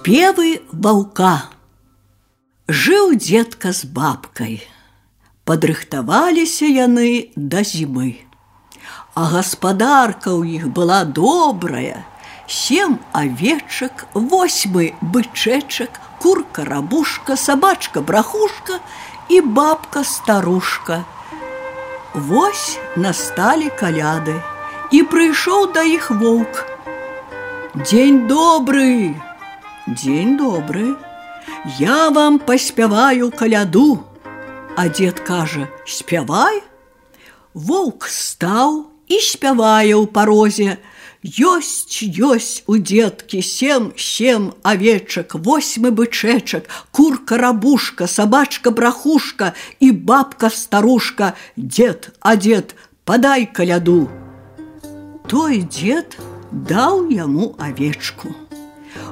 Спевы ваўка. Жыў дзедка з бабкай. Падрыхтаваліся яны да зімы. А гаспадарка ў іх была добрая, Сем авечак, восьмы бычэчак, курка рабушка, сабачка брахушка і бабка старушка. Вось насталі каляды, і прыйшоў да іх воўк. Дзень добрый, Дзень добры, Я вам паспяваю каляду, А дзед кажа: спявай. Воўк стаў і спявае ў парозе. Ёсць, ёсць у дзеткі сем, сем авечак, восьмы бычэчак, курка рабушка, сабачка брахушка і бабка старушка, дзед, а дзед, падай каляду. Той дзед даў яму авечку.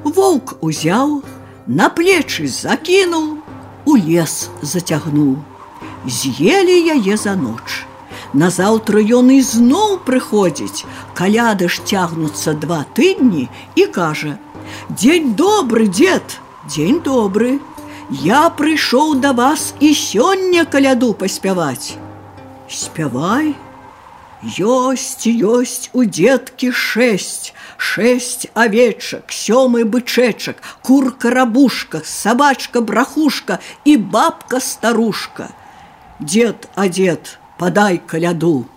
Воўк узяў, на плечы закінуў, у лес зацягнуў. З'елі яе за ноч. Назаўтра ён ізноў прыходзіць, каляды ж цягнуцца два тыдні і кажа: « Дзень добры, дзед, дзень добры. Я прыйшоў да вас і сёння каляду паспяваць. Спявай, Ёсць, ёсць у дзеткі шэсць, шэсць авечак, сёмы бычэчак, курка рабушка, сабачка брахушка і бабка старушка. Дед, а дед, падай каляду.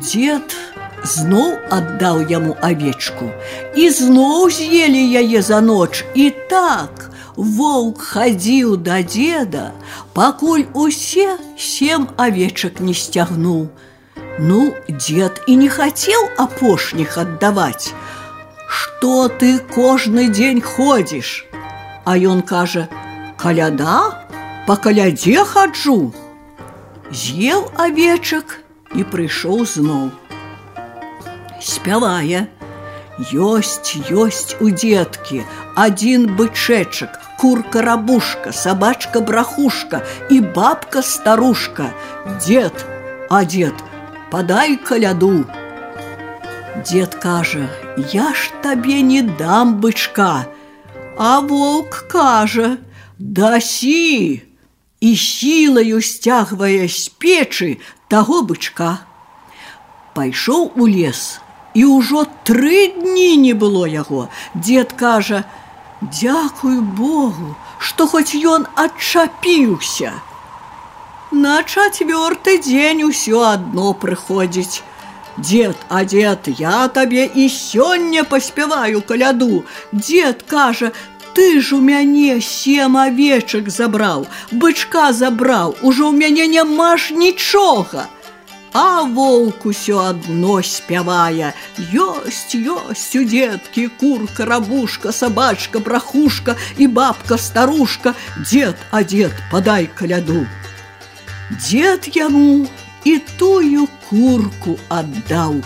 Дед зноў аддаў яму авечку, і зноў з'елі яе за ноч і так, Воўк хадзіў да деда, пакуль усе сем авечак не сцягнуў. Ну, дед і не хацеў апошніх аддаваць. Што ты кожны дзень ходзіш? А ён кажа: « Каляда, па калядзе хаджу. З'еў авечак і прыйшоў зноў. Спявае: Ёсць, ёсць у дзеткі, адзін бычэчак, курка рабушка, сабачка брахушка і бабка старушка, Дед, а дед, падай каляду. Дед кажа: « Я ж табе не дам бычка, А воўк кажа: « Дасі! І сілаю сцягвае з печы таго бычка. Пайшоў у лес, і ўжо тры дні не было яго. Дед кажа: « Дзякую Богу, што хоць ён адчапіўся. На чацвёрты дзень усё адно прыходзіць. Дед, а дед, я табе і сёння паспяваю каляду. Дед кажа, ты ж у мяне сем авечак забраў, бычка забраў, ужо ў мяне няма ж нічога. А воўк усё адно спявае: Ёсць, ёсць у дзеткі, курка, рабушка, сабачка, брахушка і бабка старушка, Дед, а дед, падай каляду. Дед яму і тую курку аддаў.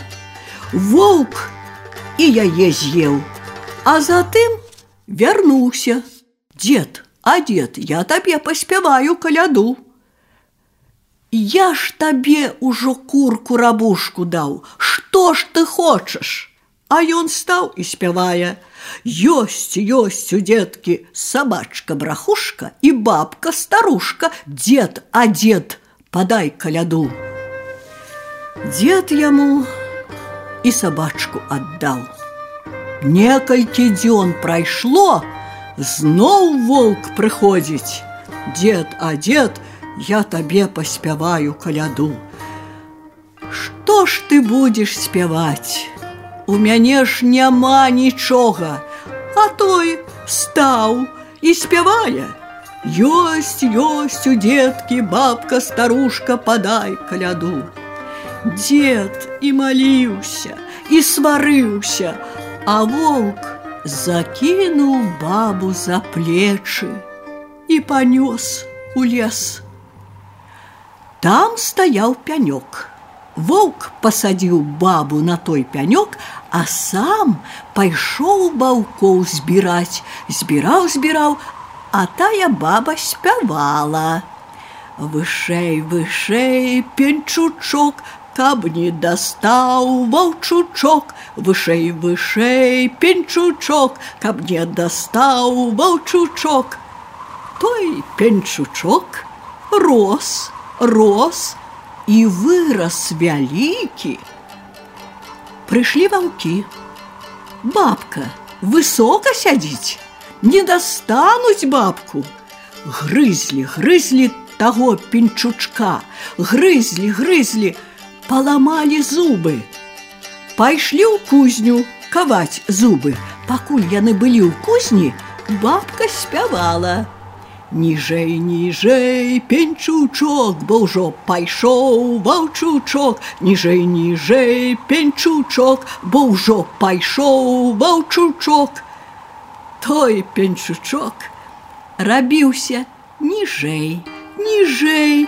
Воўк і яе з'еў, а затым вярнуўся. Дед, а дед, я табе паспяваю каляду. Я ж табе ўжо курку рабушку даў. Што ж ты хочаш? А ён стаў і спявае: Ёсць, ёсць у дзеткі сабачка-брахушка і бабка-старушка, дзед, а дзед, падай каляду. Дзед яму і сабачку аддаў. Некалькі дзён прайшло, зноў воўк прыходзіць. Дед, а дзед, я табе паспяваю каляду. Што ж ты будзеш спяваць? У мяне ж няма нічога, А той стаў і спявае. Ёсць, ёсць у дзеткі бабка старушка падай каляду. Дед і маліўся і сварыўся, а воўк закінуў бабу за плечы і панёс у лес. Там стаяў пянёк. Воўк пасадзіў бабу на той пянёк, а сам пайшоў баўкоў збіраць, збіраў, збіраў, а тая баба спявала. Вышэй, вышэй, пенчучок, каб не дастаў ваўчучок, вышэй, вышэй, пенчучок, каб не дастаў ваўчучок. Той пенчучок рос, рос і вырас вялікі. Прыйшлі ваўкі. Бабка высока сядзіць, не дастануць бабку. Грызлі, грызлі таго пенчучка, грызлі, грызлі, паламалі зубы. Пайшлі ў кузню каваць зубы. Пакуль яны былі ў кузні, бабка спявала. Ніжэй, ніжэй, пенчучок, бо ўжо пайшоў ваўчучок, ніжэй, ніжэй, пенчучок, бо ўжо пайшоў ваўчучок. Той пенчучок рабіўся ніжэй, ніжэй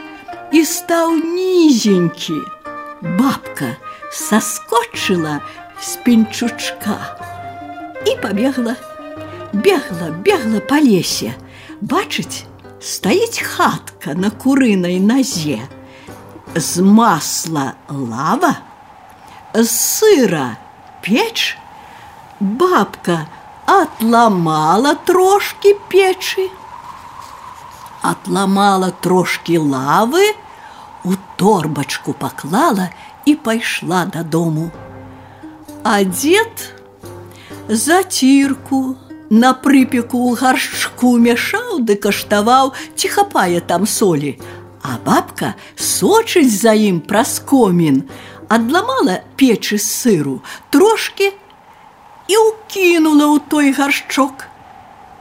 і стаў нізенькі. Бабка соскочила з пенчучка і побегла, бегла, бегла по лесе. Бачыць, стаіць хатка на курынай назе. З масла лава, з сыра печ, бабка отламала трошки печы, отламала трошки лавы, у торбачку паклала і пайшла дадому. А дзед зацірку на прыпеку ў гаршчку мяшаў ды каштаваў, ці хапае там солі. А бабка сочыць за ім праз комін, адламала печы з сыру, трошки і ўкінула ў той гаршчок.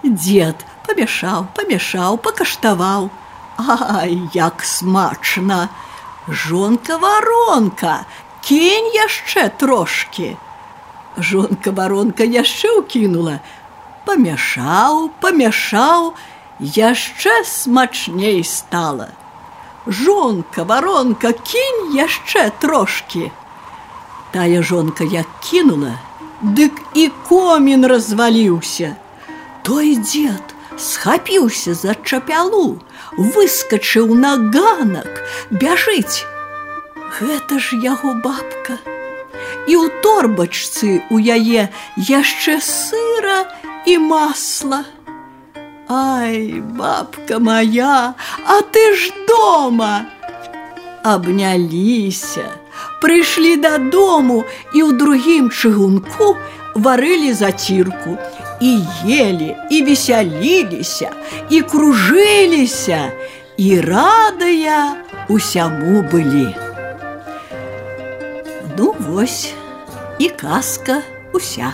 Дед памяшаў, памяшаў, пакаштаваў. Ай, як смачна! Жонка варонка, кінь яшчэ трошки. Жонка варонка яшчэ ўкінула, памяшаў, памяшаў, яшчэ смачней стала. Жонка, варонка, кінь яшчэ трошки. Тая жонка як кінула, дык і комін разваліўся. Той дзед схапіўся за чапялу, выскачыў на ганак, бяжыць. Гэта ж яго бабка. І ў торбачцы у яе яшчэ сыра і масла. Ай, бабка моя, а ты ж дома! Абняліся, прыйшлі дадому і ў другім чыгунку варылі зацірку і ели, і весяліліся, і кружыліся, і радыя усяму былі. Ну вось і казка уся.